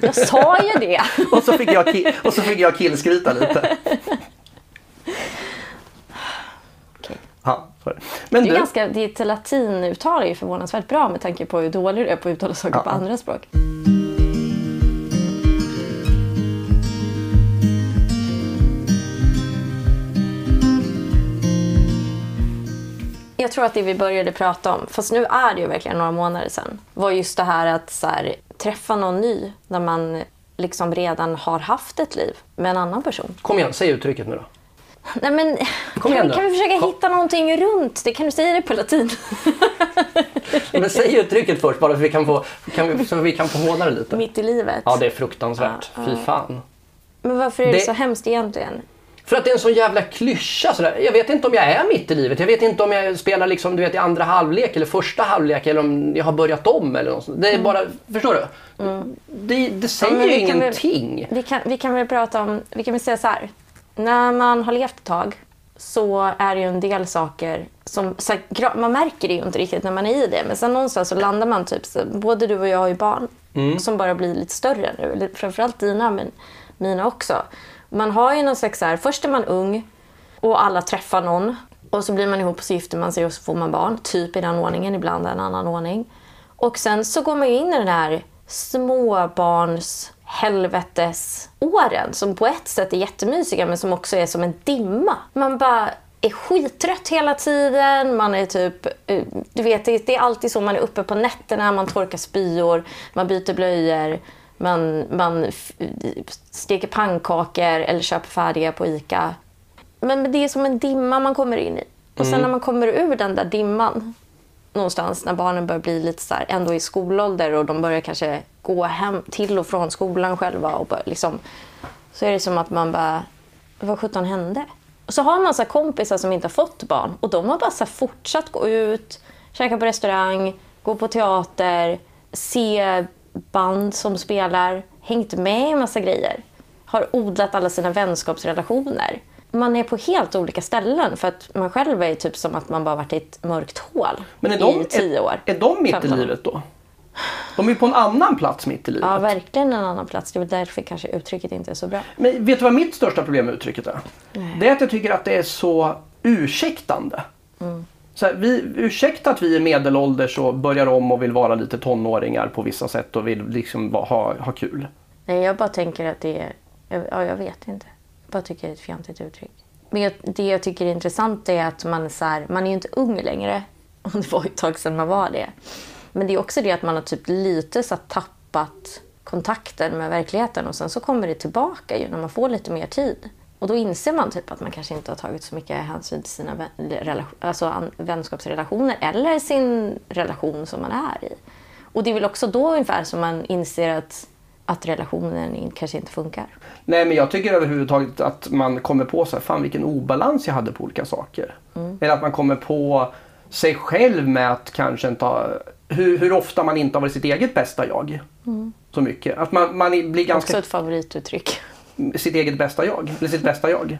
Jag sa ju det. och, så fick jag och så fick jag killskryta lite. Ja, sorry. Men Det är du, ganska, ditt latinuttal är ju förvånansvärt bra med tanke på hur dålig du är på att uttala saker på Ja. andra språk. Jag tror att det vi började prata om, fast nu är det ju verkligen några månader sedan, var just det här att så här, träffa någon ny när man liksom redan har haft ett liv med en annan person. kom igen, säg uttrycket nu då. Nej men, Kom kan, igen vi, då. kan vi försöka Kom. hitta någonting runt det? Kan du säga det på latin? Men säg uttrycket först bara så vi kan få, kan vi, så vi kan få håna det lite. Mitt i livet. Ja, det är fruktansvärt. Fy fan. Men varför är det, Det- så hemskt egentligen? För att det är en sån jävla klyscha. Sådär. Jag vet inte om jag är mitt i livet. Jag vet inte om jag spelar liksom, du vet, i andra halvlek eller första halvlek eller om jag har börjat om eller något sånt. Det är bara, förstår du? Det, det säger Mm. ju vi kan ingenting. Vi kan, vi kan väl prata om, vi kan väl säga så här. När man har levt ett tag så är det ju en del saker som, här, man märker det ju inte riktigt när man är i det. Men sen någonstans så landar man typ, så, både du och jag har ju barn som börjar bli lite större nu. Framförallt dina, men mina också. Man har ju någon slags så här, först är man ung och alla träffar någon. Och så blir man ihop och så gifter man sig och så får man barn. Typ i den ordningen, ibland en annan ordning. Och sen så går man ju in i den här småbarns helvetesåren som på ett sätt är jättemysiga men som också är som en dimma. Man bara är skittrött hela tiden, man är typ, eh, du vet det är alltid så, man är uppe på nätterna, man torkar spyor, man byter blöjor, man, man steker pannkakor eller köper färdiga på ICA. Men det är som en dimma man kommer in i. Och sen när man kommer ur den där dimman någonstans när barnen börjar bli lite så här, ändå i skolålder och de börjar kanske gå hem till och från skolan själva och bör, liksom, så är det som att man bara, vad sjutton hände? Och så har man så här kompisar som inte har fått barn och de har bara så fortsatt gå ut, käka på restaurang, gå på teater, se band som spelar, hängt med i en massa grejer. Har odlat alla sina vänskapsrelationer. Man är på helt olika ställen för att man själv är typ som att man bara varit i ett mörkt hål Men är de, i tio år. är, är de mitt i 15 år. livet då? De är på en annan plats mitt i livet. Ja, verkligen en annan plats. Det är därför kanske uttrycket inte är så bra. Men vet du vad mitt största problem med uttrycket är? Det är att jag tycker att det är så ursäktande. Mm. Så här, vi, ursäkta att vi är medelålders och börjar om och vill vara lite tonåringar på vissa sätt och vill liksom ha, ha kul. Nej, jag bara tänker att det är... jag- Ja, jag vet inte. Jag bara tycker det är ett fjantigt uttryck. Men jag, det jag tycker är intressant är att man är så här, man är ju inte ung längre. Och det var ju ett tag sedan man var det. Men det är också det att man har typ lite så tappat kontakten med verkligheten och sen så kommer det tillbaka ju när man får lite mer tid. Och då inser man typ att man kanske inte har tagit så mycket hänsyn till sina vän, alltså vänskapsrelationer eller sin relation som man är i. Och det är väl också då ungefär som man inser att, att relationen kanske inte funkar. Nej men jag tycker överhuvudtaget att man kommer på så här, fan vilken obalans jag hade på olika saker. Mm. Eller att man kommer på sig själv med att kanske inte ha, hur, hur ofta man inte har varit sitt eget bästa jag. Så mycket. Att man, man blir Mm. Också ganska ett favorituttryck. Sitt eget bästa jag. Eller sitt bästa jag.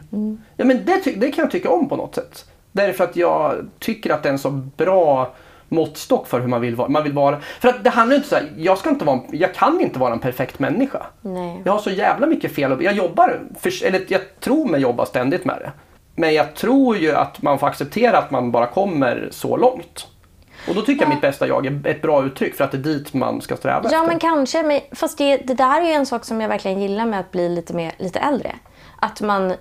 Ja men det, det kan jag tycka om på något sätt. Därför att jag tycker att det är en så bra måttstock för hur man vill vara. Man vill vara. För att det handlar inte så här, jag, ska inte vara, jag kan inte vara en perfekt människa. Nej. Jag har så jävla mycket fel. Jag jobbar, för, eller jag tror mig jobba ständigt med det. Men jag tror ju att man får acceptera att man bara kommer så långt. Och då tycker jag mitt bästa jag är ett bra uttryck för att det är dit man ska sträva Ja, efter. men kanske. Men, fast det, det där är ju en sak som jag verkligen gillar med att bli lite, mer, lite äldre. Att man,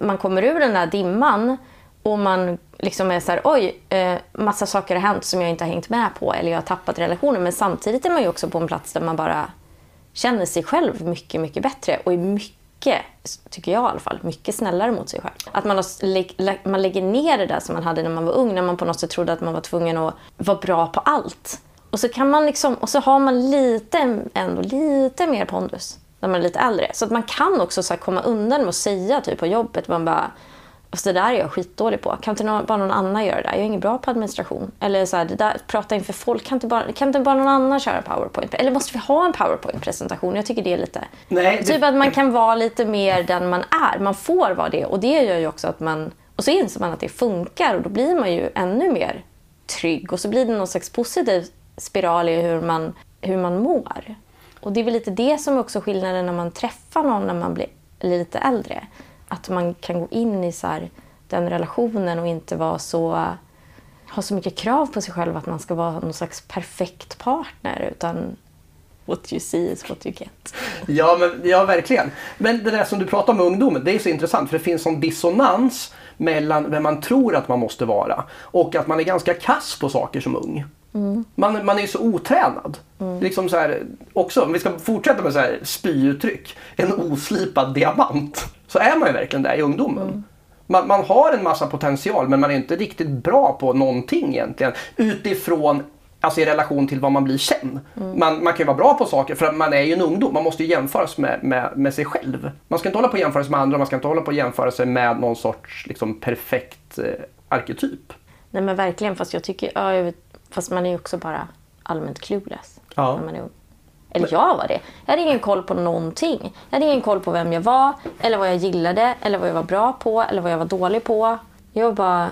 man kommer ur den där dimman och man liksom är så här, oj, eh, massa saker har hänt som jag inte har hängt med på eller jag har tappat relationer. Men samtidigt är man ju också på en plats där man bara känner sig själv mycket, mycket bättre och är mycket, tycker jag i alla fall, mycket snällare mot sig själv. Att man, har, man lägger ner det där som man hade när man var ung, när man på något sätt trodde att man var tvungen att vara bra på allt. Och så, kan man liksom, och så har man lite, ändå lite mer pondus när man är lite äldre. Så att man kan också så här komma undan med att säga typ på jobbet, man bara Alltså det där är jag skitdålig på. Kan inte någon, bara någon annan göra det där? Jag är ingen bra på administration. Eller så här, det där, prata inför folk. Kan inte, bara, kan inte bara någon annan köra powerpoint? Eller måste vi ha en powerpoint-presentation? Jag tycker det är lite... Nej, det- Typ att man kan vara lite mer den man är. Man får vara det. Och det gör ju också att man... Och så inser man att det funkar och då blir man ju ännu mer trygg. Och så blir det någon slags positiv spiral i hur man, hur man mår. Och det är väl lite det som är också skillnaden när man träffar någon när man blir lite äldre. Att man kan gå in i så här, den relationen och inte vara så ha så mycket krav på sig själv att man ska vara någon slags perfekt partner utan what you see is what you get. Ja, men, ja verkligen. Men det där som du pratar om med ungdomen, det är så intressant för det finns sån dissonans mellan vem man tror att man måste vara och att man är ganska kass på saker som ung. Mm. Man, man är ju så otränad. Mm. Liksom så här, också, om vi ska fortsätta med så här spyuttryck, en oslipad diamant. Så är man ju verkligen där i ungdomen. Mm. Man, man, har en massa potential men man är inte riktigt bra på någonting egentligen. Utifrån Alltså i relation till vad man blir sen. Mm. Man, man kan ju vara bra på saker för man är ju en ungdom. Man måste ju jämföras med, med, med sig själv. Man ska inte hålla på att jämföra sig med andra. Man ska inte hålla på att jämföra sig med någon sorts liksom, perfekt eh, arketyp. Nej men verkligen. Fast jag tycker, ja, fast man är ju också bara allmänt clueless. Ja. När man är ung. Eller jag var det. Jag hade ingen koll på någonting. Jag hade ingen koll på vem jag var, eller vad jag gillade, eller vad jag var bra på, eller vad jag var dålig på. Jag var bara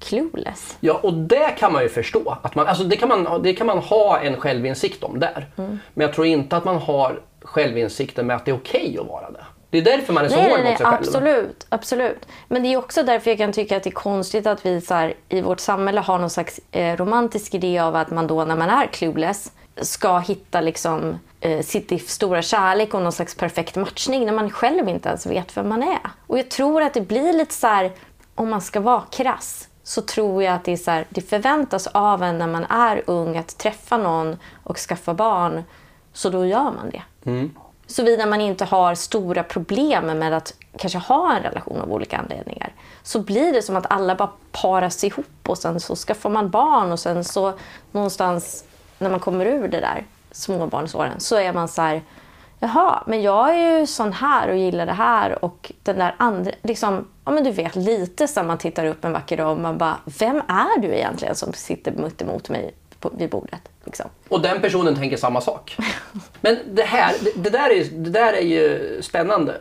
clueless. Ja, och det kan man ju förstå. Att man, alltså det, kan man, det kan man ha en självinsikt om där. Mm. Men jag tror inte att man har självinsikten med att det är okej okay att vara det. Det är därför man är så nej, hård mot sig själv. Absolut, absolut. Men det är också därför jag kan tycka att det är konstigt att vi så här, i vårt samhälle har någon slags eh, romantisk idé av att man då när man är clueless ska hitta liksom, eh, sitt stora kärlek och någon slags perfekt matchning när man själv inte ens vet vem man är. Och jag tror att det blir lite så här, om man ska vara krass, så tror jag att det, är så här, det förväntas av en när man är ung att träffa någon och skaffa barn. Så då gör man det. Mm. Såvida man inte har stora problem med att kanske ha en relation av olika anledningar. Så blir det som att alla bara paras ihop och sen så skaffar man barn och sen så någonstans när man kommer ur det där småbarnsåren så är man så här, jaha, men jag är ju sån här och gillar det här och den där andra, liksom, ja men du vet lite som man tittar upp en vacker dag och man bara, vem är du egentligen som sitter mitt emot mig på, vid bordet? Liksom. Och den personen tänker samma sak. Men det här, det, det där, är, det där är ju spännande.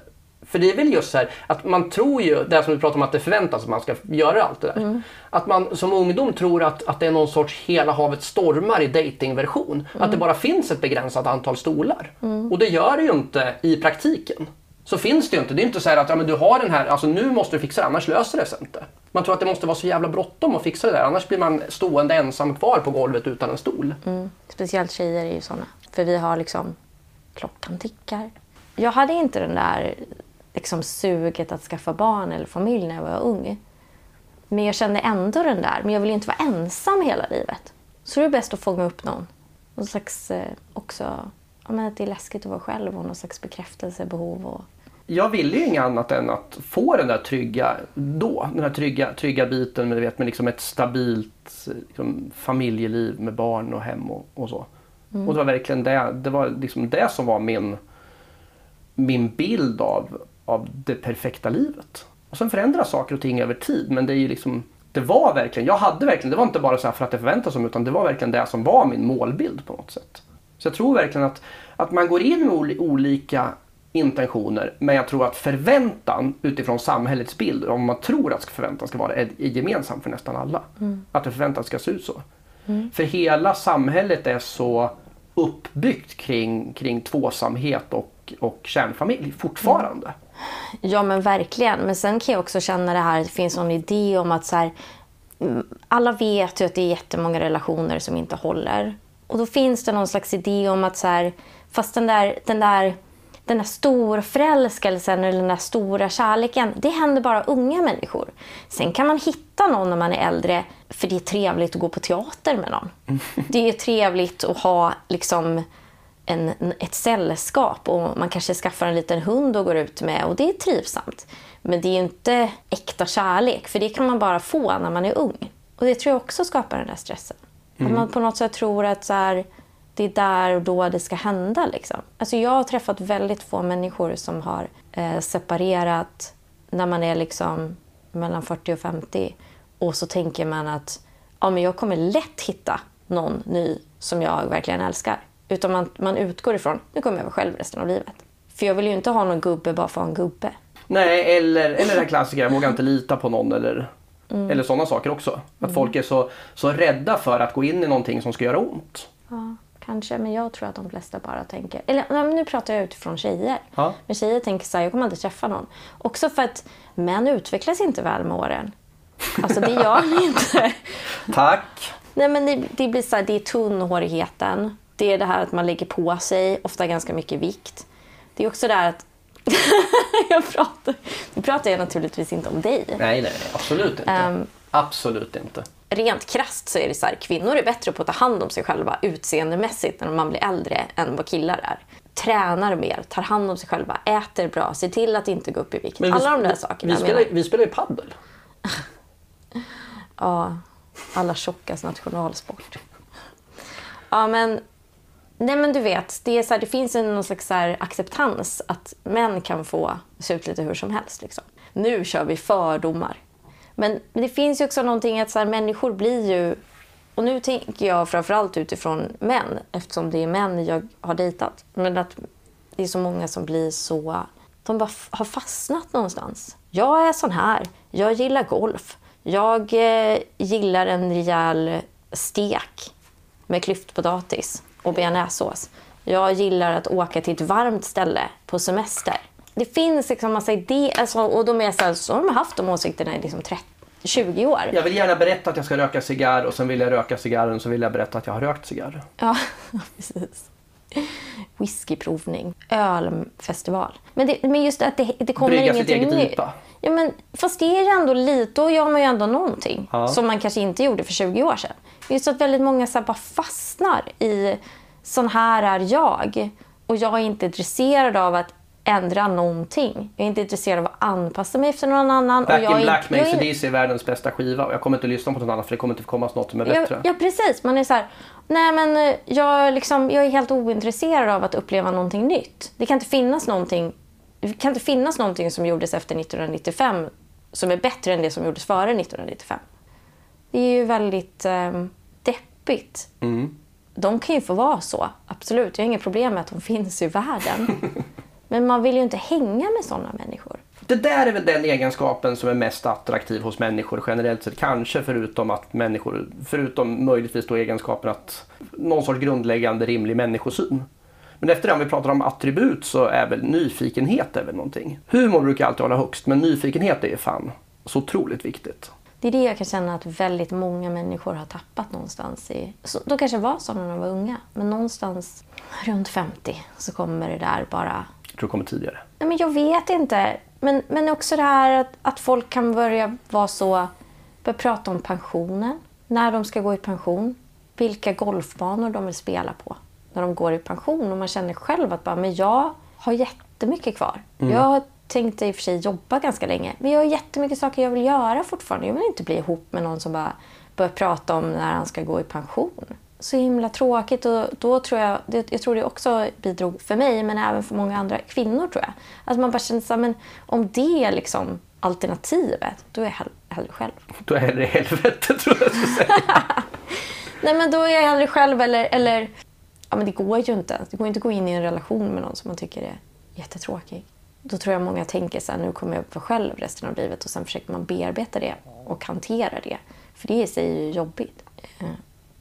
För det är väl just så här att man tror ju, det som vi pratar om att det förväntas att man ska göra allt det där. Mm. Att man som ungdom tror att, att det är någon sorts hela havet stormar i datingversion. Mm. Att det bara finns ett begränsat antal stolar. Mm. Och det gör det ju inte i praktiken. Så finns det ju inte. Det är inte så att ja, men du har den här, alltså nu måste du fixa det annars löser det sig inte. Man tror att det måste vara så jävla bråttom att fixa det där annars blir man stående ensam kvar på golvet utan en stol. Mm. Speciellt tjejer är ju sådana. För vi har liksom, klockan tickar. Jag hade inte den där liksom suget att skaffa barn eller familj när jag var ung. Men jag kände ändå den där, men jag vill inte vara ensam hela livet. Så det är bäst att fånga upp någon. Någon slags eh, också, ja, men att det är läskigt att vara själv och någon slags bekräftelsebehov. Och... Jag ville ju inget annat än att få den där trygga då, den här trygga, trygga biten med, vet, med liksom ett stabilt liksom, familjeliv med barn och hem och, och så. Mm. Och det var verkligen det, det var liksom det som var min, min bild av, av det perfekta livet. Och sen förändras saker och ting över tid men det är ju liksom det var verkligen, jag hade verkligen, det var inte bara så för att det förväntas om utan det var verkligen det som var min målbild på något sätt. Så jag tror verkligen att, att man går in med olika intentioner men jag tror att förväntan utifrån samhällets bild, om man tror att förväntan ska vara är gemensam för nästan alla. Mm. Att det förväntas ska se ut så. Mm. För hela samhället är så uppbyggt kring, kring tvåsamhet och, och kärnfamilj fortfarande. Mm. Ja men verkligen. Men sen kan jag också känna det här, det finns någon idé om att så här, mm, alla vet ju att det är jättemånga relationer som inte håller. Och då finns det någon slags idé om att så här, fast den där, den där, den där storförälskelsen eller den där stora kärleken, det händer bara unga människor. Sen kan man hitta någon när man är äldre, för det är trevligt att gå på teater med någon. Det är trevligt att ha liksom en, ett sällskap och man kanske skaffar en liten hund och går ut med och det är trivsamt. Men det är ju inte äkta kärlek, för det kan man bara få när man är ung. Och det tror jag också skapar den där stressen. Mm. Att man på något sätt tror att så här, det är där och då det ska hända. Liksom. Alltså jag har träffat väldigt få människor som har eh, separerat när man är liksom mellan 40 och 50 och så tänker man att ja, men jag kommer lätt hitta någon ny som jag verkligen älskar. Utan man, man utgår ifrån, nu kommer jag vara själv resten av livet. För jag vill ju inte ha någon gubbe bara för att ha en gubbe. Nej, eller, eller den klassiska, jag vågar inte lita på någon eller, mm. eller sådana saker också. Att mm. folk är så, så rädda för att gå in i någonting som ska göra ont. Ja. kanske. Men jag tror att de flesta bara tänker... Eller nej, nu pratar jag utifrån tjejer. Ja. Men tjejer tänker så här, jag kommer aldrig träffa någon. Också för att män utvecklas inte väl med åren. Alltså det gör ni inte. Tack! Nej men det, det blir så här, det är tunnhårigheten. Det är det här att man lägger på sig, ofta ganska mycket vikt. Det är också det här att... jag pratar, nu pratar jag naturligtvis inte om dig. Nej, nej, absolut inte. Ehm. absolut inte. Rent krasst så är det så här, kvinnor är bättre på att ta hand om sig själva utseendemässigt när man blir äldre än vad killar är. Tränar mer, tar hand om sig själva, äter bra, ser till att inte gå upp i vikt. Men vi- Alla de där sakerna. Vi spelar, vi spelar ju paddel. Ja, alla tjockas nationalsport. Ja, men... Nej, men du vet, det, är så här, det finns en någon slags så här acceptans att män kan få se ut lite hur som helst. Liksom. Nu kör vi fördomar. Men, men det finns ju också någonting att så här, människor blir ju... Och nu tänker jag framförallt utifrån män, eftersom det är män jag har dejtat. Men att det är så många som blir så... De bara har fastnat någonstans. Jag är sån här. Jag gillar golf. Jag eh, gillar en rejäl stek med klyftpotatis och bearnaisesås. Jag gillar att åka till ett varmt ställe på semester. Det finns liksom massa idéer, alltså, och de är så, här, så har de haft de åsikterna i liksom 30, 20 år. Jag vill gärna berätta att jag ska röka cigarr och sen vill jag röka cigarren så vill jag berätta att jag har rökt cigarr. Ja, precis. Whiskyprovning, ölfestival. Men, det, men just att det, det kommer Brygga sitt ingenting eget nytt. IPA. Ja, men, fast det är ju ändå lite, då gör man ju ändå någonting Ja. som man kanske inte gjorde för 20 år sedan. Just att väldigt många så bara fastnar i sån här är jag. Och jag är inte intresserad av att ändra någonting. Jag är inte intresserad av att anpassa mig efter någon annan. Back och jag in är Black med ACDC är världens bästa skiva och jag kommer inte lyssna på något annat för det kommer inte komma något som är Ja, bättre. ja, precis. Man är så här, nej men eh, jag, liksom, jag är helt ointresserad av att uppleva någonting nytt. Det kan inte finnas någonting, det kan inte finnas någonting som gjordes efter 1995 som är bättre än det som gjordes före 1995. Det är ju väldigt eh, deppigt. Mm. De kan ju få vara så, absolut. Jag har inga problem med att de finns i världen. Men man vill ju inte hänga med sådana människor. Det där är väl den egenskapen som är mest attraktiv hos människor generellt sett. Kanske förutom att människor, förutom möjligtvis då egenskapen att någon sorts grundläggande rimlig människosyn. Men efter det om vi pratar om attribut så är väl nyfikenhet är väl någonting. Humor brukar alltid hålla högst men nyfikenhet är fan så otroligt viktigt. Det är det jag kan känna att väldigt många människor har tappat någonstans i... Så de kanske var så när de var unga, men någonstans runt 50 så kommer det där bara... Jag tror det kommer tidigare. Nej, men jag vet inte. Men, men också det här att, att folk kan börja vara så... Börja prata om pensionen, när de ska gå i pension, vilka golfbanor de vill spela på när de går i pension. Och man känner själv att bara, men jag har jättemycket kvar. Jag tänkte i och för sig jobba ganska länge, men jag har jättemycket saker jag vill göra fortfarande. Jag vill inte bli ihop med någon som bara börjar prata om när han ska gå i pension. Så himla tråkigt och då tror jag, det, jag tror det också bidrog för mig, men även för många andra kvinnor tror jag. Att man bara känner så här, men om det är liksom alternativet, då är jag hell- hellre själv. Då är det helvete tror jag jag skulle säga. Nej men då är jag hellre själv eller, eller... Ja men det går ju inte. Det går inte att gå in i en relation med någon som man tycker är jättetråkig. Då tror jag många tänker så här, nu kommer jag vara själv resten av livet och sen försöker man bearbeta det och hantera det. För det i sig är ju jobbigt.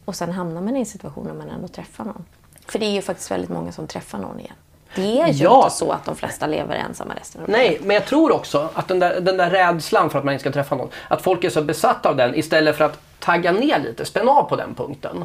Och sen hamnar man i en situation när man ändå träffar någon. För det är ju faktiskt väldigt många som träffar någon igen. Det är ju Ja. inte så att de flesta lever ensamma resten av livet. Nej, men jag tror också att den där, den där rädslan för att man inte ska träffa någon, att folk är så besatta av den istället för att tagga ner lite, spänn av på den punkten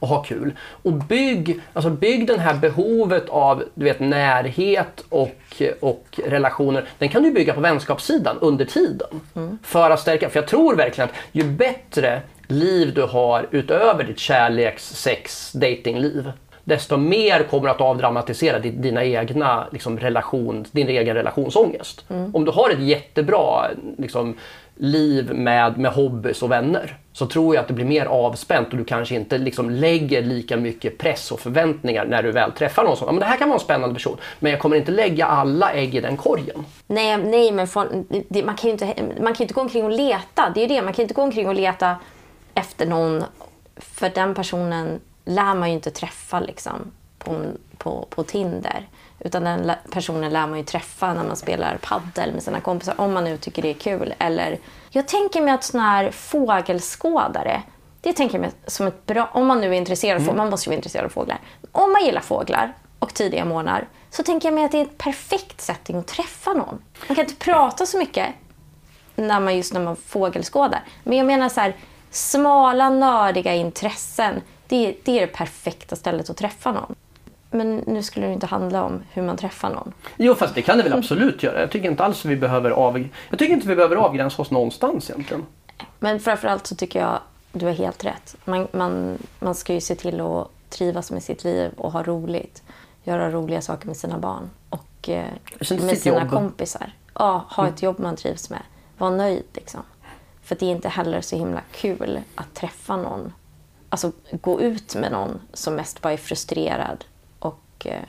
och ha kul. Och bygg, alltså bygg den här behovet av du vet, närhet och, och relationer. Den kan du bygga på vänskapssidan under tiden. För att stärka, för jag tror verkligen att ju bättre liv du har utöver ditt kärleks, sex, datingliv desto mer kommer att avdramatisera di- dina egna liksom, relation, din egen relationsångest. Om du har ett jättebra liksom, liv med, med hobbys och vänner så tror jag att det blir mer avspänt och du kanske inte liksom, lägger lika mycket press och förväntningar när du väl träffar någon som ja, men det här kan vara en spännande person men jag kommer inte lägga alla ägg i den korgen. Nej, nej men för, det, man, kan ju inte, man kan ju inte gå omkring och leta. Det är ju det. Man kan inte gå omkring och leta efter någon. För den personen lär man ju inte träffa liksom, på, på, på Tinder. Utan den personen lär man ju träffa när man spelar paddel med sina kompisar. Om man nu tycker det är kul. Eller, jag tänker mig att såna här fågelskådare. Det tänker jag mig som ett bra... Om man nu är intresserad av fåglar, man måste ju vara intresserad av fåglar. Om man gillar fåglar och tidiga månader så tänker jag mig att det är ett perfekt setting att träffa någon. Man kan inte prata så mycket när man just när man fågelskådar. Men jag menar så här, smala, nördiga intressen. Det, det är det perfekta stället att träffa någon. Men nu skulle det inte handla om hur man träffar någon. Jo, fast det kan det väl absolut göra. Jag tycker inte alls vi behöver, av... jag tycker inte vi behöver avgränsa oss någonstans egentligen. Men framförallt så tycker jag du har helt rätt. Man, man, man ska ju se till att trivas med sitt liv och ha roligt. Göra roliga saker med sina barn och eh, med sina jobb. kompisar. Ja, ha ett jobb man trivs med. Var nöjd liksom. För det är inte heller så himla kul att träffa någon. Alltså gå ut med någon som mest bara är frustrerad och eh,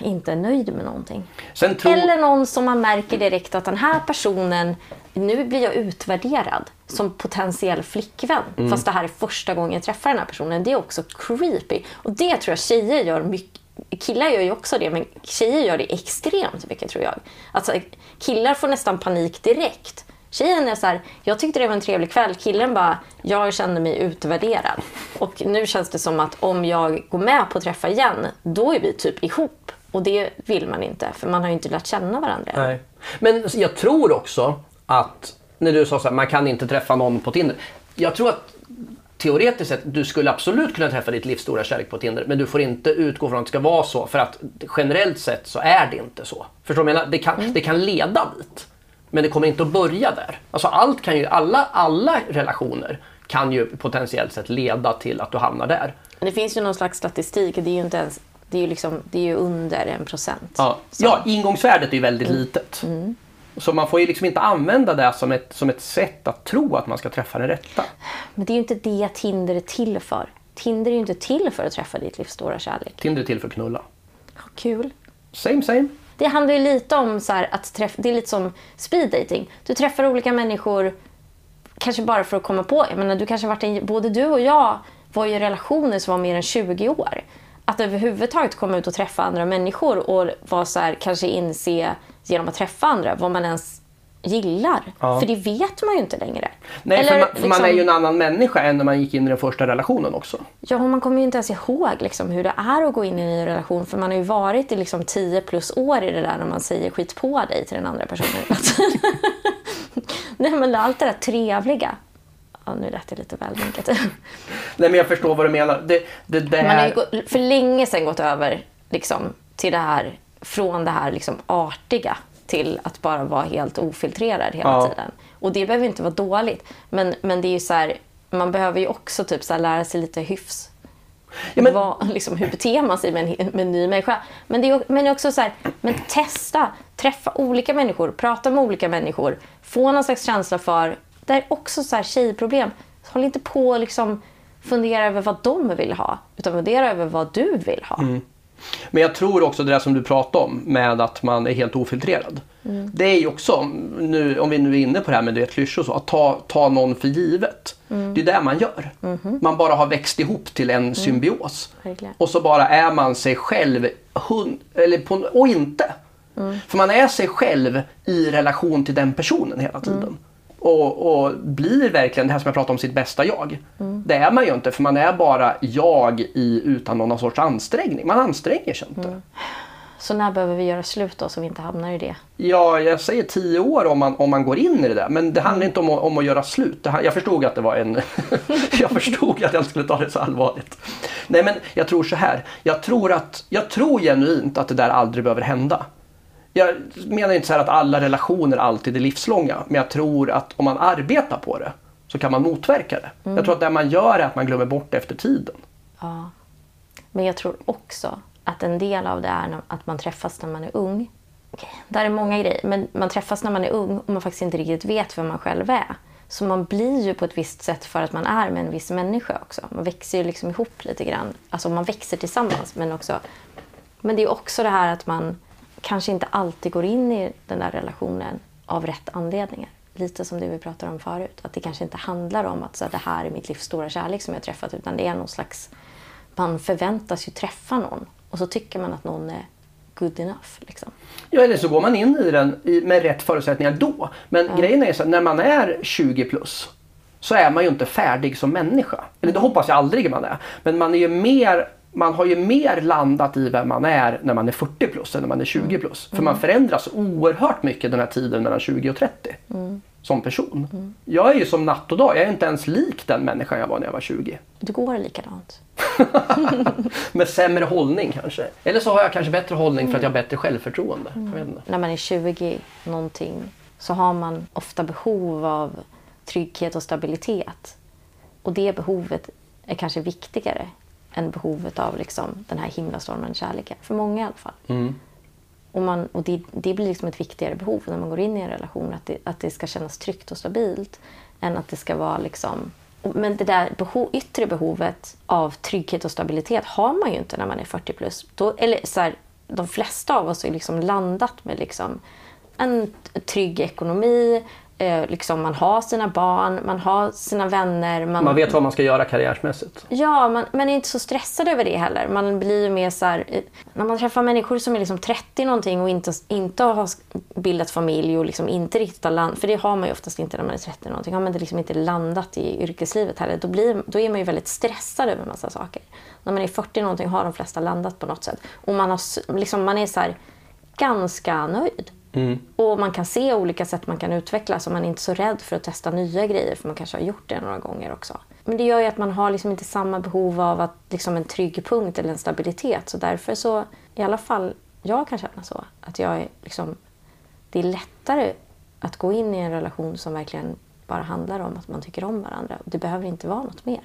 inte är nöjd med någonting. Tror... Eller någon som man märker direkt att den här personen, nu blir jag utvärderad som potentiell flickvän. Mm. Fast det här är första gången jag träffar den här personen. Det är också creepy. Och det tror jag tjejer gör mycket. Killar gör ju också det, men tjejer gör det extremt mycket tror jag. Alltså, killar får nästan panik direkt. Tjejen är så här, jag tyckte det var en trevlig kväll. Killen bara, jag kände mig utvärderad. Och nu känns det som att om jag går med på att träffa igen, då är vi typ ihop. Och det vill man inte, för man har ju inte lärt känna varandra. Nej. Men jag tror också att, när du sa så här, man kan inte träffa någon på Tinder. Jag tror att teoretiskt sett, du skulle absolut kunna träffa ditt livs stora kärlek på Tinder. Men du får inte utgå från att det ska vara så. För att generellt sett så är det inte så. Förstår du vad jag menar? Det kan, det kan leda dit. Men det kommer inte att börja där. Alltså allt kan ju, alla, alla relationer kan ju potentiellt sett leda till att du hamnar där. Det finns ju någon slags statistik, det är ju inte ens, det är ju, liksom, det är ju under en procent. Ja, Så- ja ingångsvärdet är ju väldigt litet. Så man får ju liksom inte använda det som ett, som ett sätt att tro att man ska träffa den rätta. Men det är ju inte det Tinder är till för. Tinder är ju inte till för att träffa ditt livs stora kärlek. Tinder är till för att knulla. Kul. Same same. Det handlar ju lite om så här att träffa, det är lite som speed dating. Du träffar olika människor kanske bara för att komma på. Jag menar, du kanske varit en, både du och jag var ju i relationer som var mer än 20 år. Att överhuvudtaget komma ut och träffa andra människor och vara så här, kanske inse genom att träffa andra vad man ens gillar. Ja. För det vet man ju inte längre. Nej, Eller för, man, för man liksom- är ju en annan människa än när man gick in i den första relationen också. Ja, och man kommer ju inte ens ihåg liksom, hur det är att gå in i en ny relation. För man har ju varit i liksom 10 plus år i det där när man säger skit på dig till den andra personen. Nej, men allt det där trevliga. Ja, nu lät det lite väl negativt. Nej men jag förstår vad du menar. Det, det där... Man har ju för länge sedan gått över liksom, till det här, från det här liksom, artiga till att bara vara helt ofiltrerad hela Ja. tiden. Och det behöver inte vara dåligt. Men, men det är ju så här, man behöver ju också typ så här, lära sig lite hyfs. Ja, men- Vad, liksom, hur beter man sig med en, med en ny människa? Men det är, men också så här, men testa, träffa olika människor, prata med olika människor, få någon slags känsla för, det är också så här tjejproblem. Håll inte på och liksom fundera över vad de vill ha, utan fundera över vad du vill ha. Men jag tror också det där som du pratade om med att man är helt ofiltrerad. Mm. Det är ju också, nu, om vi nu är inne på det här med det klyschor och så, att ta, ta någon för givet. Mm. Det är det man gör. Mm-hmm. Man bara har växt ihop till en symbios. Verkligen. Och så bara är man sig själv hund, eller på, och inte. Mm. För man är sig själv i relation till den personen hela tiden. Och, och blir verkligen det här som jag pratade om, sitt bästa jag. Mm. Det är man ju inte för man är bara jag i, utan någon sorts ansträngning. Man anstränger sig inte. Mm. Så när behöver vi göra slut då så vi inte hamnar i det? Ja, jag säger tio år om man, om man går in i det där. Men det handlar inte om, att- om att göra slut. Det, jag förstod att det var en... jag förstod att jag inte skulle ta det så allvarligt. Nej, men jag tror så här. Jag tror, att, jag tror genuint att det där aldrig behöver hända. Jag menar inte så här att alla relationer alltid är livslånga. Men jag tror att om man arbetar på det så kan man motverka det. Jag tror att det man gör är att man glömmer bort det efter tiden. Ja. Men jag tror också att en del av det är att man träffas när man är ung. Där är många grejer, men man träffas när man är ung och man faktiskt inte riktigt vet vem man själv är. Så man blir ju på ett visst sätt för att man är med en viss människa också. Man växer ju liksom ihop lite grann. Alltså man växer tillsammans men också... Men det är också det här att man kanske inte alltid går in i den där relationen av rätt anledningar. Lite som det vi pratade om förut. Att det kanske inte handlar om att så här, det här är mitt livs stora kärlek som jag har träffat. Utan det är någon slags... Man förväntas ju träffa någon. Och så tycker man att någon är good enough. Liksom. Ja, eller så går man in i den med rätt förutsättningar då. Men grejen är så att när man är 20 plus så är man ju inte färdig som människa. Eller det hoppas jag aldrig man är. Men man är ju mer man har ju mer landat i vem man är när man är 40 plus än när man är 20 plus. För man förändras oerhört mycket den här tiden mellan 20 och 30 som person. Jag är ju som natt och dag. Jag är inte ens lik den människan jag var när jag var 20. Du går likadant. Med sämre hållning kanske. Eller så har jag kanske bättre hållning för att jag har bättre självförtroende. Inte. När man är 20 någonting så har man ofta behov av trygghet och stabilitet. Och det behovet är kanske viktigare än behovet av liksom den här himlastormande kärleken. För många i alla fall. Mm. Och, man, och det, det blir liksom ett viktigare behov när man går in i en relation. Att det, att det ska kännas tryggt och stabilt. Än att det ska vara liksom... Men det där behov, yttre behovet av trygghet och stabilitet har man ju inte när man är 40 plus. Då, eller så här, de flesta av oss har liksom landat med liksom en trygg ekonomi. Eh, liksom man har sina barn, man har sina vänner. Man vet vad man ska göra karriärsmässigt. Ja, man, man är inte så stressad över det heller. Man blir mer så här, eh, när man träffar människor som är liksom 30 någonting och inte, inte har bildat familj och liksom inte riktigt har landat, för det har man ju oftast inte när man är 30 någonting, har man liksom inte landat i yrkeslivet heller, då, blir, då är man ju väldigt stressad över en massa saker. När man är 40 någonting har de flesta landat på något sätt. Och man, har, liksom, man är så här, ganska nöjd. Mm. Och man kan se olika sätt man kan utvecklas och man är inte så rädd för att testa nya grejer för man kanske har gjort det några gånger också. Men det gör ju att man har liksom inte samma behov av att, liksom en trygg punkt eller en stabilitet. Så därför så, i alla fall jag kan känna så, att jag är liksom, det är lättare att gå in i en relation som verkligen bara handlar om att man tycker om varandra. Det behöver inte vara något mer.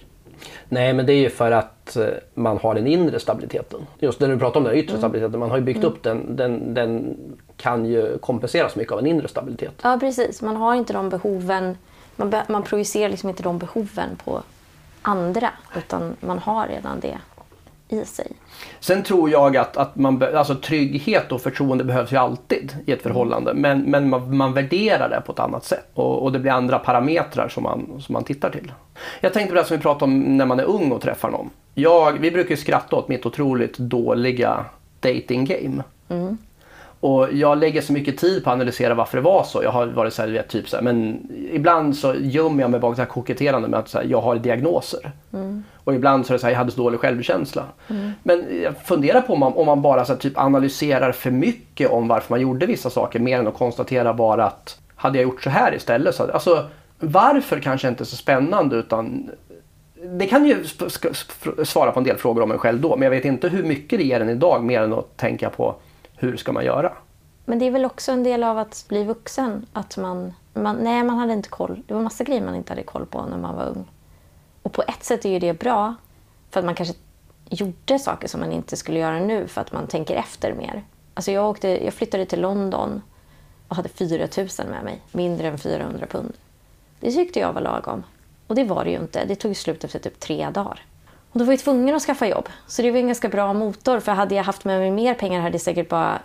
Nej, men det är ju för att eh, man har den inre stabiliteten. Just när du pratar om den yttre stabiliteten, man har ju byggt upp den, den. Den kan ju kompenseras mycket av en inre stabilitet. Ja, precis. Man har inte de behoven. Man, be- man projicerar liksom inte de behoven på andra, utan man har redan det i sig. Sen tror jag att, att man, be- alltså trygghet och förtroende behövs ju alltid i ett förhållande. Men, men man, man värderar det på ett annat sätt. Och, och det blir andra parametrar som man, som man tittar till. Jag tänkte på det som vi pratade om när man är ung och träffar någon. Jag, vi brukar ju skratta åt mitt otroligt dåliga dating game. Och jag lägger så mycket tid på att analysera varför det var så. Jag har varit så här, vet, typ så här, men ibland så gömmer jag mig bakom koketterande med att här, jag har diagnoser. Och ibland så är det så här, jag hade så dålig självkänsla. Men jag funderar på om man, om man bara så här, typ analyserar för mycket om varför man gjorde vissa saker mer än att konstatera bara att hade jag gjort så här istället så hade, alltså varför kanske inte så spännande utan det kan ju svara på en del frågor om en själv då men jag vet inte hur mycket det ger en idag mer än att tänka på hur ska man göra? Men det är väl också en del av att bli vuxen. Att man, man, nej, man hade inte koll. Det var massa grejer man inte hade koll på när man var ung. Och på ett sätt är ju det bra. För att man kanske gjorde saker som man inte skulle göra nu för att man tänker efter mer. Alltså jag, åkte, jag flyttade till London och hade 4 000 med mig. Mindre än 400 pund. Det tyckte jag var lagom. Och det var det ju inte. Det tog slut efter typ tre dagar. Och då var jag tvungen att skaffa jobb. Så det var en ganska bra motor. För hade jag haft med mig mer pengar hade jag säkert bara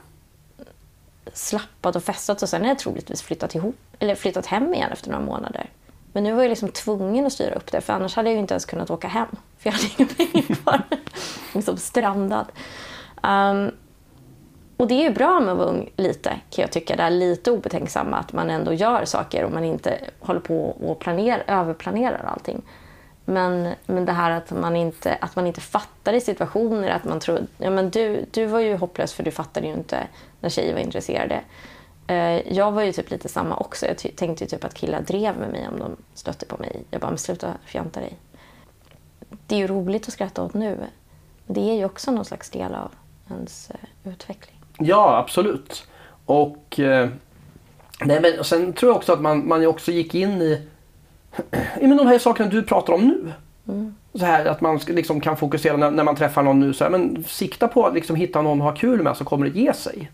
slappat och festat och sen hade jag troligtvis flyttat, ihop, eller flyttat hem igen efter några månader. Men nu var jag liksom tvungen att styra upp det för annars hade jag ju inte ens kunnat åka hem. För jag hade inga pengar kvar. liksom strandad. Um, och det är ju bra med att vara ung lite, kan jag tycka. Det är lite obetänksamma, att man ändå gör saker och man inte håller på och planerar, överplanerar allting. Men, men det här att man, inte, att man inte fattar i situationer, att man tror... Ja, men du, du var ju hopplös för du fattade ju inte när tjejer var intresserade. Eh, Jag var ju typ lite samma också. Jag tänkte ju typ att killar drev med mig om de stötte på mig. Jag bara, men sluta fjanta dig. Det är ju roligt att skratta åt nu. Men det är ju också någon slags del av ens eh, utveckling. Ja, absolut. Och, eh, nej, men, och sen tror jag också att man, man också gick in i ja, men de här sakerna du pratar om nu. Så här att man liksom kan fokusera när, när man träffar någon nu. Så här, men sikta på att liksom hitta någon att ha kul med så kommer det ge sig.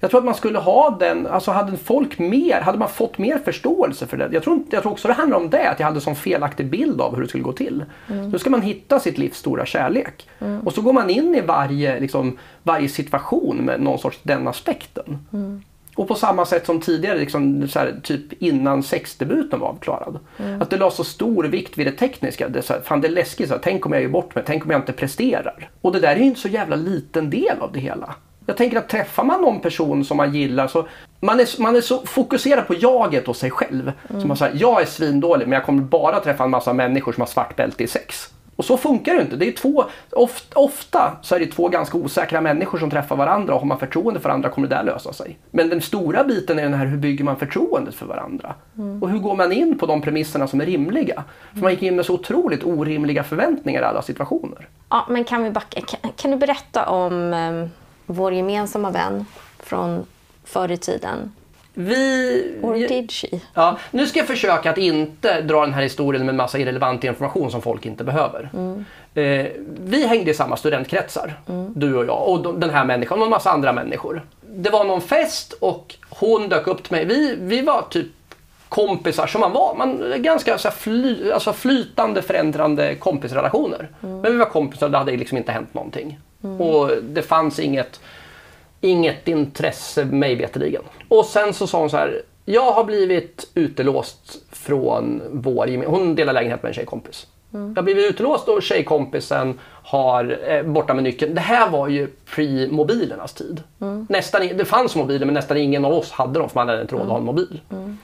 Jag tror att man skulle ha den, alltså hade folk mer, hade man fått mer förståelse för det. Jag tror, jag tror också det handlar om det, att jag hade sån felaktig bild av hur det skulle gå till. Nu ska man hitta sitt livs stora kärlek. Och så går man in i varje, liksom, varje situation med någon sorts den aspekten. Och på samma sätt som tidigare, liksom, här, typ innan sexdebuten var avklarad. Att det la så stor vikt vid det tekniska. Det, så här, fan det är läskigt, så här, tänk om jag gör bort mig, tänk om jag inte presterar. Och det där är ju inte så jävla liten del av det hela. Jag tänker att träffar man någon person som man gillar så man är, man är så fokuserad på jaget och sig själv. Mm. Så man säger, jag är svindålig men jag kommer bara träffa en massa människor som har svart bälte i sex. Och så funkar det inte. Det är två, ofta, ofta så är det två ganska osäkra människor som träffar varandra och har man förtroende för varandra kommer det där lösa sig. Men den stora biten är den här hur bygger man förtroendet för varandra? Mm. Och hur går man in på de premisserna som är rimliga? För man gick in med så otroligt orimliga förväntningar i alla situationer. Ja, men kan, vi backa? Kan, kan du berätta om um, vår gemensamma vän från förr i tiden? Vi... Or did she? Ja, nu ska jag försöka att inte dra den här historien med massa irrelevant information som folk inte behöver. Mm. Eh, vi hängde i samma studentkretsar, mm. du och jag och den här människan och en massa andra människor. Det var någon fest och hon dök upp till mig. Vi, vi var typ kompisar som man var. Man, ganska så fly, alltså flytande förändrande kompisrelationer. Mm. Men vi var kompisar och det hade liksom inte hänt någonting. Mm. Och det fanns inget Inget intresse mig veterligen. Och sen så sa hon så här. Jag har blivit utelåst från vår Hon delar lägenhet med en tjejkompis. Mm. Jag har blivit utelåst och tjejkompisen har eh, borta med nyckeln. Det här var ju pre-mobilernas tid. Mm. Nästan, det fanns mobiler men nästan ingen av oss hade dem för man hade inte råd att ha en mobil. Mm.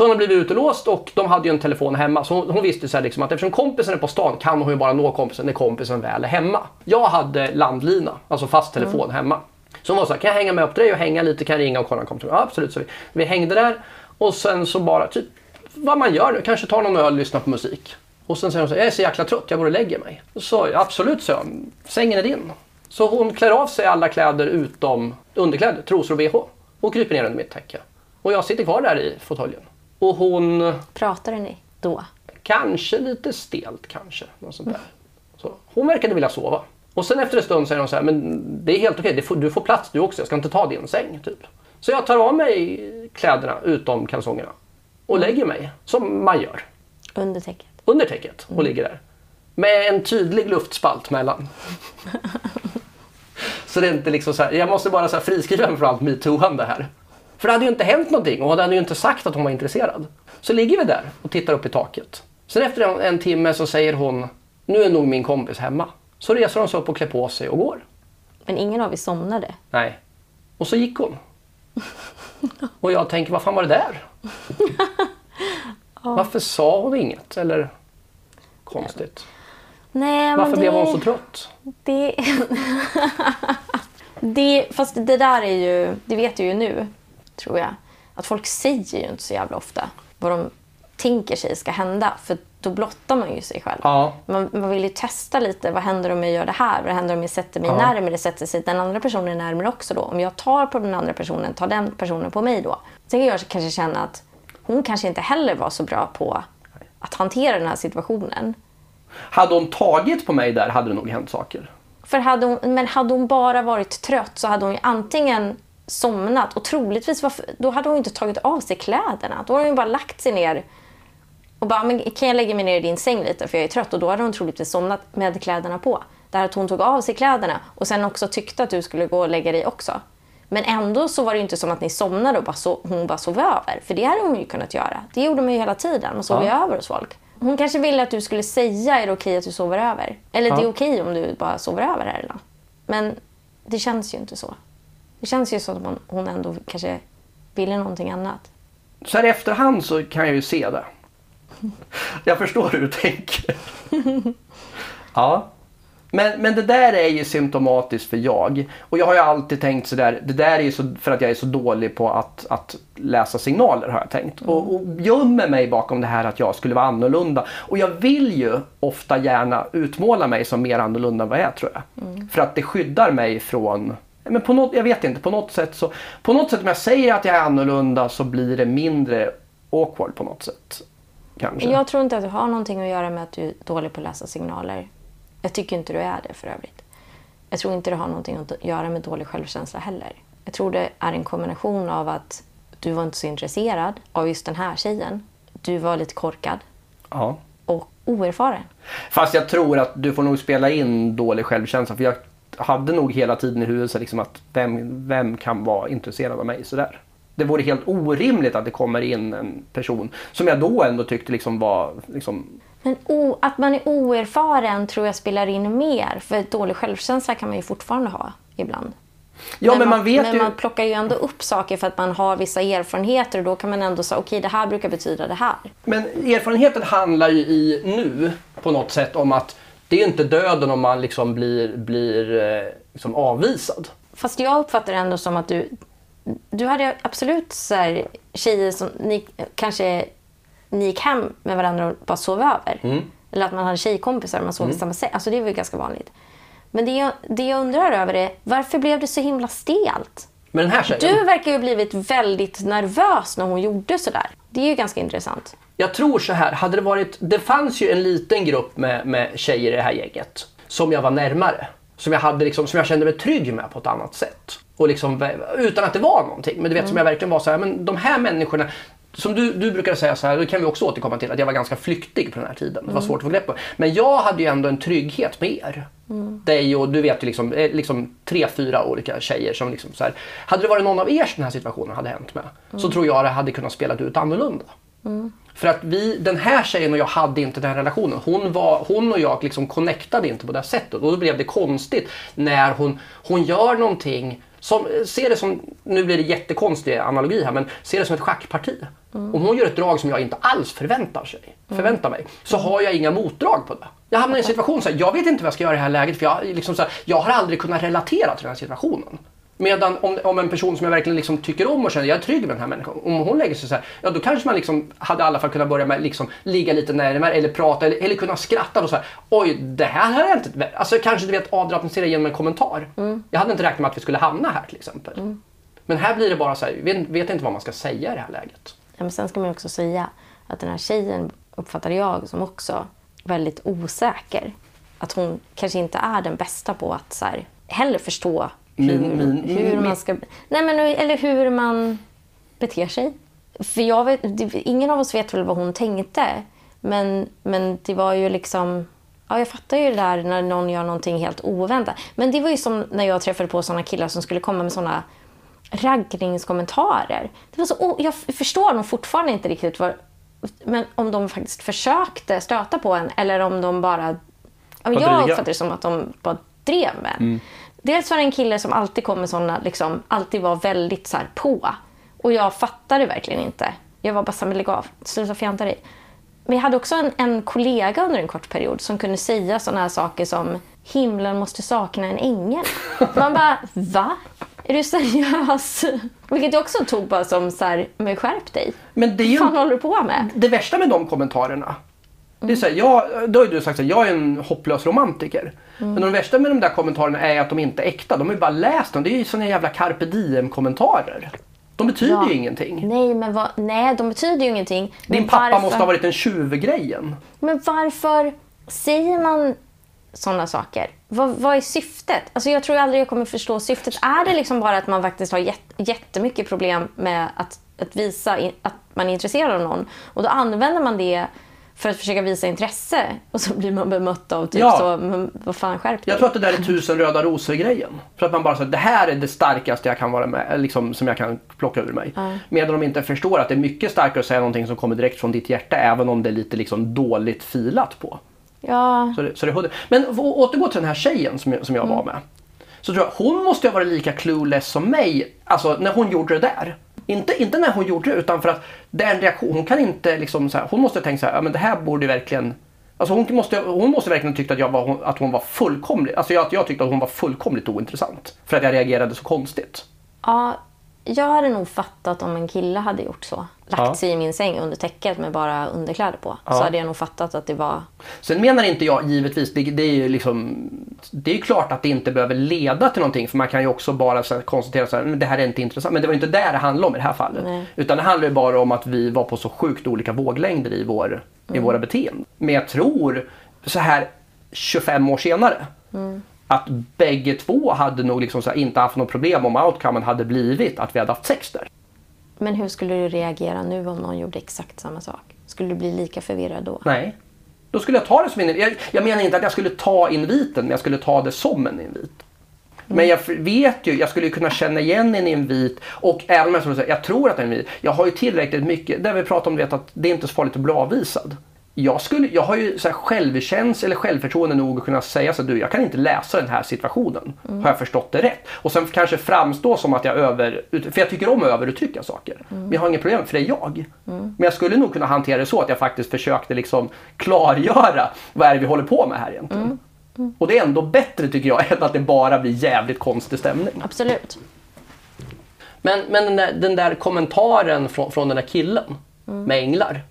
Så hon har blivit utelåst och de hade ju en telefon hemma. Så hon, hon visste så liksom att eftersom kompisen är på stan kan hon ju bara nå kompisen när kompisen väl är hemma. Jag hade landlina, alltså fast telefon mm. hemma. Så hon var så här, kan jag hänga med upp till dig och hänga lite? Kan jag ringa och kolla om kom Ja, absolut. Så vi, vi hängde där och sen så bara typ vad man gör nu, kanske tar någon öl och lyssnar på musik. Och sen säger hon så här, jag är så jäkla trött, jag går och lägger mig. Så absolut, så sängen är din. Så hon klär av sig alla kläder utom underkläder, trosor och bh och kryper ner under mitt täcke. Och jag sitter kvar där i fåtöljen. Och hon... Pratade ni då? Kanske lite stelt kanske. Något sånt där. Så hon verkade vilja sova. Och sen efter en stund säger hon så här, men det är helt okej, du får plats du också, jag ska inte ta din säng. Typ. Så jag tar av mig kläderna utom kalsongerna och mm. lägger mig som man gör. Under täcket? Under täcket och mm. ligger där. Med en tydlig luftspalt mellan. så det är inte liksom så här, jag måste bara så här friskriva mig från allt metooande här. För det hade ju inte hänt någonting och hon hade ju inte sagt att hon var intresserad. Så ligger vi där och tittar upp i taket. Sen efter en, en timme så säger hon, nu är nog min kompis hemma. Så reser hon sig upp och klär på sig och går. Men ingen av er somnade? Nej. Och så gick hon. Och jag tänker, vad fan var det där? ja. Varför sa hon inget? Eller konstigt. Nej, Varför det... blev hon så trött? Det... det... Fast det där är ju, det vet jag ju nu, tror jag. Att folk säger ju inte så jävla ofta vad de tänker sig ska hända. För då blottar man ju sig själv. Ja. Man, man, vill ju testa lite. Vad händer om jag gör det här? Vad händer om jag sätter mig ja. närmare? Sätter sig den andra personen närmare också då? Om jag tar på den andra personen, tar den personen på mig då? Sen kan jag kanske känna att hon kanske inte heller var så bra på att hantera den här situationen. Hade hon tagit på mig där hade det nog hänt saker. För hade hon, men hade hon bara varit trött så hade hon ju antingen somnat och troligtvis var, då hade hon inte tagit av sig kläderna. Då hade hon bara lagt sig ner och bara, men kan jag lägga mig ner i din säng lite för jag är trött? Och då hade hon troligtvis somnat med kläderna på. Där att hon tog av sig kläderna och sen också tyckte att du skulle gå och lägga dig också. Men ändå så var det inte som att ni somnade och bara so hon bara sov över. För det hade hon ju kunnat göra. Det gjorde man ju hela tiden. Man sov ju över hos folk. Hon kanske ville att du skulle säga är det okej att du sover över? Eller ja. det är okej om du bara sover över här idag. Men det känns ju inte så. Det känns ju som att hon ändå kanske ville någonting annat. Så här i efterhand så kan jag ju se det. Jag förstår hur du tänker. Ja. Men, men det där är ju symptomatiskt för jag. Och jag har ju alltid tänkt sådär, det där är ju så, för att jag är så dålig på att, att läsa signaler har jag tänkt. Mm. Och, och gömmer mig bakom det här att jag skulle vara annorlunda. Och jag vill ju ofta gärna utmåla mig som mer annorlunda än vad jag är tror jag. Mm. För att det skyddar mig från men på något, jag vet inte, på något sätt så På något sätt om jag säger att jag är annorlunda så blir det mindre awkward på något sätt. Kanske. Jag tror inte att det har någonting att göra med att du är dålig på att läsa signaler. Jag tycker inte du är det för övrigt. Jag tror inte det har någonting att göra med dålig självkänsla heller. Jag tror det är en kombination av att du var inte så intresserad av just den här tjejen. Du var lite korkad. Ja. Och oerfaren. Fast jag tror att du får nog spela in dålig självkänsla. För jag hade nog hela tiden i huvudet liksom att vem, vem kan vara intresserad av mig sådär det vore helt orimligt att det kommer in en person som jag då ändå tyckte liksom var... Liksom... Men o, att man är oerfaren tror jag spelar in mer. För dålig självkänsla kan man ju fortfarande ha ibland. Ja, men man vet men ju- man plockar ju ändå upp saker för att man har vissa erfarenheter och då kan man ändå säga okej det här brukar betyda det här. Men erfarenheten handlar ju i nu på något sätt om att det är inte döden om man liksom blir, blir eh, liksom avvisad. Fast jag uppfattar det ändå som att du, du hade absolut så här, tjejer som ni, kanske ni gick hem med varandra och bara sov över. Mm. Eller att man hade tjejkompisar och man sov i samma säng. Alltså det var ju ganska vanligt. Men det jag, det jag undrar över är varför blev det så himla stelt? Men den här tjejen, Du verkar ju blivit väldigt nervös när hon gjorde sådär. Det är ju ganska intressant. jag tror så här, hade det varit, det fanns ju en liten grupp med, med tjejer i det här gänget som jag var närmare. Som jag, hade liksom, som jag kände mig trygg med på ett annat sätt. Och liksom, utan att det var någonting. Men du vet som jag verkligen var så här, men de här människorna som du, du brukar säga så här, det kan vi också återkomma till, att jag var ganska flyktig på den här tiden. Det var svårt att få grepp på. Men jag hade ju ändå en trygghet med er. Dig och du vet ju liksom, eh, liksom tre, fyra olika tjejer som liksom så här. Hade det varit någon av er som den här situationen hade hänt med, så tror jag det hade kunnat spela ut annorlunda. För att vi, den här tjejen och jag hade inte den relationen. Hon, var, hon och jag liksom connectade inte på det sättet. Och då blev det konstigt när hon, hon gör någonting som, se det som, nu blir det jättekonstig analogi här, men se det som ett schackparti. Om hon gör ett drag som jag inte alls förväntar, sig, förväntar mig, så har jag inga motdrag på det. Jag hamnar i en situation så här, jag vet inte vad jag ska göra i det här läget, för jag, liksom så här, jag har aldrig kunnat relatera till den här situationen. Medan om, om en person som jag verkligen liksom tycker om och känner jag är trygg med den här människan. Om hon lägger sig så här, ja då kanske man liksom hade i alla fall kunnat börja med liksom ligga lite närmare eller prata eller, eller kunna skratta och så här. Oj, det här har jag inte... Alltså kanske du vet avdramatisera genom en kommentar. Jag hade inte räknat med att vi skulle hamna här till exempel. Men här blir det bara så här, vet, vet inte vad man ska säga i det här läget. Ja, men sen ska man också säga att den här tjejen uppfattar jag som också väldigt osäker. Att hon kanske inte är den bästa på att så här, heller förstå Min- min- hur min- man ska... Nej, men, eller hur man beter sig. För jag vet, ingen av oss vet väl vad hon tänkte. Men, men det var ju liksom... Ja, jag fattar ju det där när någon gör någonting helt oväntat. Men det var ju som när jag träffade på såna killar som skulle komma med såna raggningskommentarer. Det var så, o- jag förstår nog fortfarande inte riktigt vad, men om de faktiskt försökte stöta på en eller om de bara... Jag uppfattar det som att de bara drev med en. Dels var det en kille som alltid kom med såna, liksom, alltid var väldigt så här på. Och jag fattade verkligen inte. Jag var bara så här, men lägg av, sluta fjanta dig. Men jag hade också en, en kollega under en kort period som kunde säga såna här saker som himlen måste sakna en ängel. Man bara, va? Är du seriös? Vilket jag också tog bara som så här, men skärp dig. Men det är ju Vad fan håller du på med? det värsta med de kommentarerna. Det är så här, jag, då har ju du sagt att jag är en hopplös romantiker. Men de värsta med de där kommentarerna är att de inte är äkta. De har ju bara läst dem. Det är ju såna jävla carpe diem-kommentarer. De betyder Ja. ju ingenting. Nej, men vad, nej, de betyder ju ingenting. Din pappa varför- måste ha varit en tjuv-grejen. Men varför säger man sådana saker? Vad, vad är syftet? Alltså jag tror aldrig jag kommer förstå syftet. Är det liksom bara att man faktiskt har jätt, jättemycket problem med att, att visa in, att man är intresserad av någon och då använder man det för att försöka visa intresse och så blir man bemött av typ Ja. så, men vad fan skärp dig. Jag tror att det där är tusen röda rosor-grejen. För att man bara säger det här är det starkaste jag kan vara med, liksom, som jag kan plocka ur mig. Medan de inte förstår att det är mycket starkare att säga någonting som kommer direkt från ditt hjärta även om det är lite liksom, dåligt filat på. Ja, Så det, så det, men återgå till den här tjejen som jag, som jag var med. Så tror jag hon måste ha varit lika clueless som mig alltså, när hon gjorde det där. Inte, inte när hon gjorde det utan för att det är en reaktion. Hon kan inte liksom så här, hon måste tänka så här, ja men det här borde verkligen Alltså hon måste, hon måste verkligen tyckt att, jag var, att hon var fullkomligt, alltså jag, att jag tyckte att hon var fullkomligt ointressant. För att jag reagerade så konstigt. ja, jag hade nog fattat om en kille hade gjort så. Lagt Ja. sig i min säng under täcket med bara underkläder på. Så Ja. hade jag nog fattat att det var Sen menar inte jag givetvis, det, det är ju liksom Det är klart att det inte behöver leda till någonting för man kan ju också bara så här, konstatera så här, "Men det här är inte intressant. Men det var inte där det handlade om i det här fallet. Nej. Utan det handlar ju bara om att vi var på så sjukt olika våglängder i, vår, i våra beteenden. Men jag tror så här 25 år senare att bägge två hade nog liksom inte haft något problem om outcomen hade blivit att vi hade haft sex där. Men hur skulle du reagera nu om någon gjorde exakt samma sak? Skulle du bli lika förvirrad då? Nej. Då skulle jag ta det som en invit. Jag, jag menar inte att jag skulle ta inviten, men jag skulle ta det som en invit. Men jag vet ju, jag skulle ju kunna känna igen en invit och även om jag, skulle säga, jag tror att det är en invit. Jag har ju tillräckligt mycket, där vi pratar om vet, att det är inte så farligt att bli avvisad. Jag, skulle, jag har ju så här självkänsla eller självförtroende nog att kunna säga så att du, jag kan inte läsa den här situationen. Har jag förstått det rätt? Och sen kanske framstå som att jag över... För jag tycker om att överuttrycka saker. Men jag har inget problem för det är jag. Men jag skulle nog kunna hantera det så att jag faktiskt försökte liksom klargöra vad är det vi håller på med här egentligen. Och det är ändå bättre tycker jag än att det bara blir jävligt konstig stämning. Absolut. Men, men den, där, den där kommentaren från, från den där killen med änglar.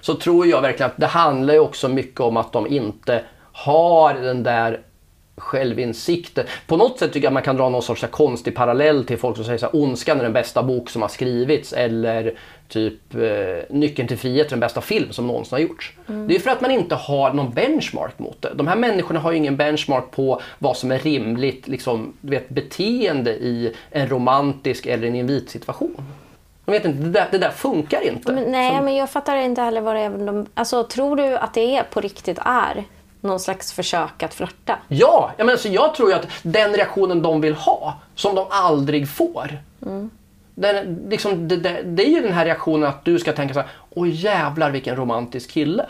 Så tror jag verkligen att det handlar ju också mycket om att de inte har den där självinsikten. På något sätt tycker jag att man kan dra någon sorts konstig parallell till folk som säger att Ondskan är den bästa bok som har skrivits eller typ eh, Nyckeln till frihet är den bästa film som någonsin har gjorts. Det är för att man inte har någon benchmark mot det. De här människorna har ju ingen benchmark på vad som är rimligt liksom, du vet, beteende i en romantisk eller en invitsituation. Vet inte, det där, det där funkar inte. Men, nej, Som- men jag fattar inte heller vad det är. De, alltså, tror du att det är på riktigt är någon slags försök att flörta? Ja, jag, menar, så jag tror ju att den reaktionen de vill ha, som de aldrig får. Den, liksom, det, det, det är ju den här reaktionen att du ska tänka så här, åh jävlar vilken romantisk kille.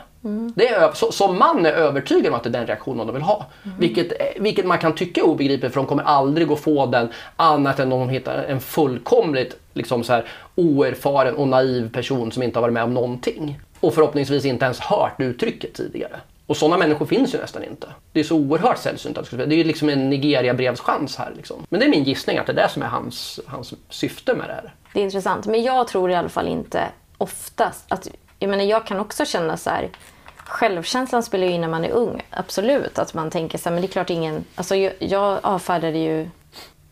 Det är, så, som man är övertygad om att det är den reaktionen de vill ha. Vilket, eh, vilket man kan tycka är obegripligt för de kommer aldrig att få den annat än om de hittar en fullkomligt liksom så här, oerfaren och naiv person som inte har varit med om någonting. Och förhoppningsvis inte ens hört uttrycket tidigare. Och sådana människor finns ju nästan inte. Det är så oerhört sällsynt. att. Det är ju liksom en Nigeria-brevschans här. Liksom. Men det är min gissning att det är det som är hans, hans syfte med det här. Det är intressant. Men jag tror i alla fall inte oftast att... Jag menar, jag kan också känna så här... Självkänslan spelar ju in när man är ung. Absolut. Att man tänker så här, men det är klart ingen... Alltså jag, jag avfärdade ju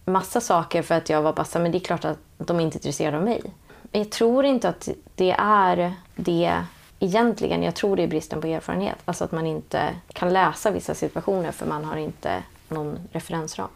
massa saker för att jag var bara så här, men det är klart att de inte är intresserade av mig. Men jag tror inte att det är det egentligen. Jag tror det är bristen på erfarenhet. Alltså att man inte kan läsa vissa situationer för man har inte någon referensram.